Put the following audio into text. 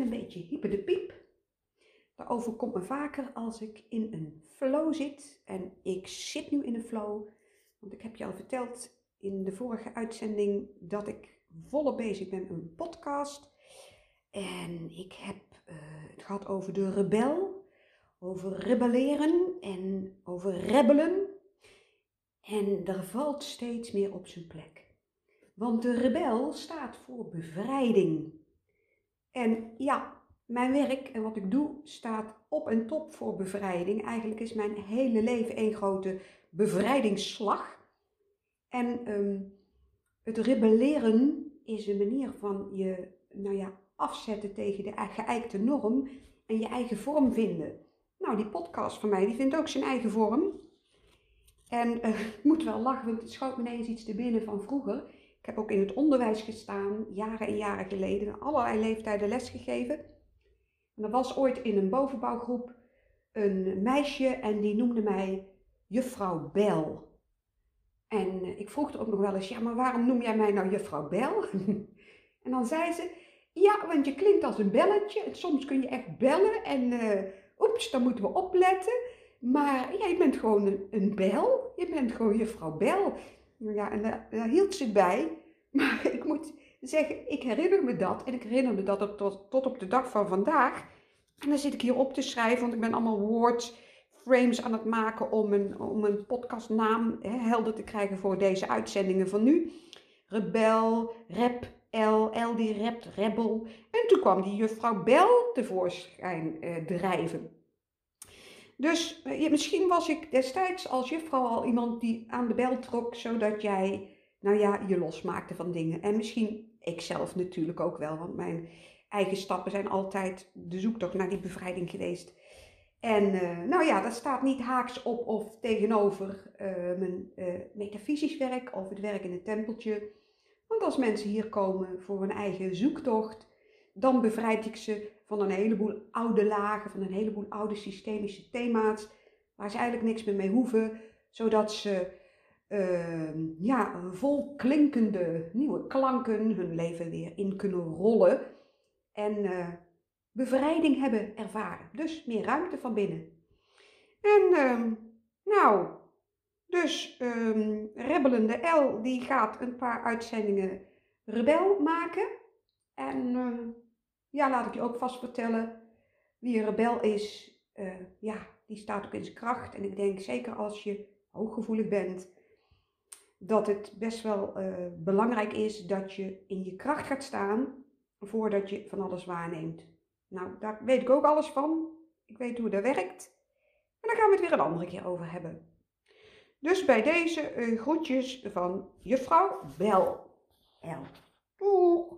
een beetje hyper de piep. Daarover komt me vaker als ik in een flow zit. En ik zit nu in een flow. Want ik heb je al verteld in de vorige uitzending dat ik volop bezig ben met een podcast. En ik heb uh, het gehad over de rebel, over rebelleren en over rebelen. En er valt steeds meer op zijn plek. Want de rebel staat voor bevrijding. En ja, mijn werk en wat ik doe staat op en top voor bevrijding. Eigenlijk is mijn hele leven één grote bevrijdingsslag. En um, het rebelleren is een manier van je nou ja, afzetten tegen de geëikte norm en je eigen vorm vinden. Nou, die podcast van mij, die vindt ook zijn eigen vorm. En uh, ik moet wel lachen, want het schoot me ineens iets te binnen van vroeger. Ik heb ook in het onderwijs gestaan, jaren en jaren geleden, allerlei leeftijden lesgegeven. En er was ooit in een bovenbouwgroep een meisje en die noemde mij juffrouw Bel. En eh, ik vroeg er ook nog wel eens, ja, maar waarom noem jij mij nou juffrouw Bel? en dan zei ze, ja, want je klinkt als een belletje. Soms kun je echt bellen en uh, oeps, dan moeten we opletten. Maar ja, je bent gewoon een, bel. Je bent gewoon juffrouw Bel. Ja, en daar, hield ze bij. Maar ik moet zeggen, ik herinner me dat. En ik herinner me dat tot, tot op de dag van vandaag. En dan zit ik hier op te schrijven, want ik ben allemaal woordframes aan het maken om een, om een podcastnaam helder te krijgen voor deze uitzendingen van nu. Rebel, rap, L, L die rapt, rebel. En toen kwam die juffrouw Bel tevoorschijn eh, drijven. Dus eh, misschien was ik destijds als juffrouw al iemand die aan de bel trok, zodat jij, nou ja, je losmaakte van dingen. En misschien ik zelf natuurlijk ook wel, want mijn eigen stappen zijn altijd de zoektocht naar die bevrijding geweest. En uh, nou ja, dat staat niet haaks op of tegenover uh, mijn uh, metafysisch werk of het werk in het tempeltje. Want als mensen hier komen voor hun eigen zoektocht, dan bevrijd ik ze van een heleboel oude lagen, van een heleboel oude systemische thema's, waar ze eigenlijk niks meer mee hoeven, zodat ze uh, ja, vol klinkende nieuwe klanken hun leven weer in kunnen rollen en uh, bevrijding hebben ervaren. Dus meer ruimte van binnen. En uh, nou, dus um, Rebellende L die gaat een paar uitzendingen rebel maken. En uh, ja, laat ik je ook vast vertellen wie een rebel is. Uh, ja, die staat ook in zijn kracht. En ik denk zeker als je hooggevoelig bent, dat het best wel uh, belangrijk is dat je in je kracht gaat staan voordat je van alles waarneemt. Nou, daar weet ik ook alles van. Ik weet hoe dat werkt. En daar gaan we het weer een andere keer over hebben. Dus bij deze uh, groetjes van juffrouw Bel. L. Doeg!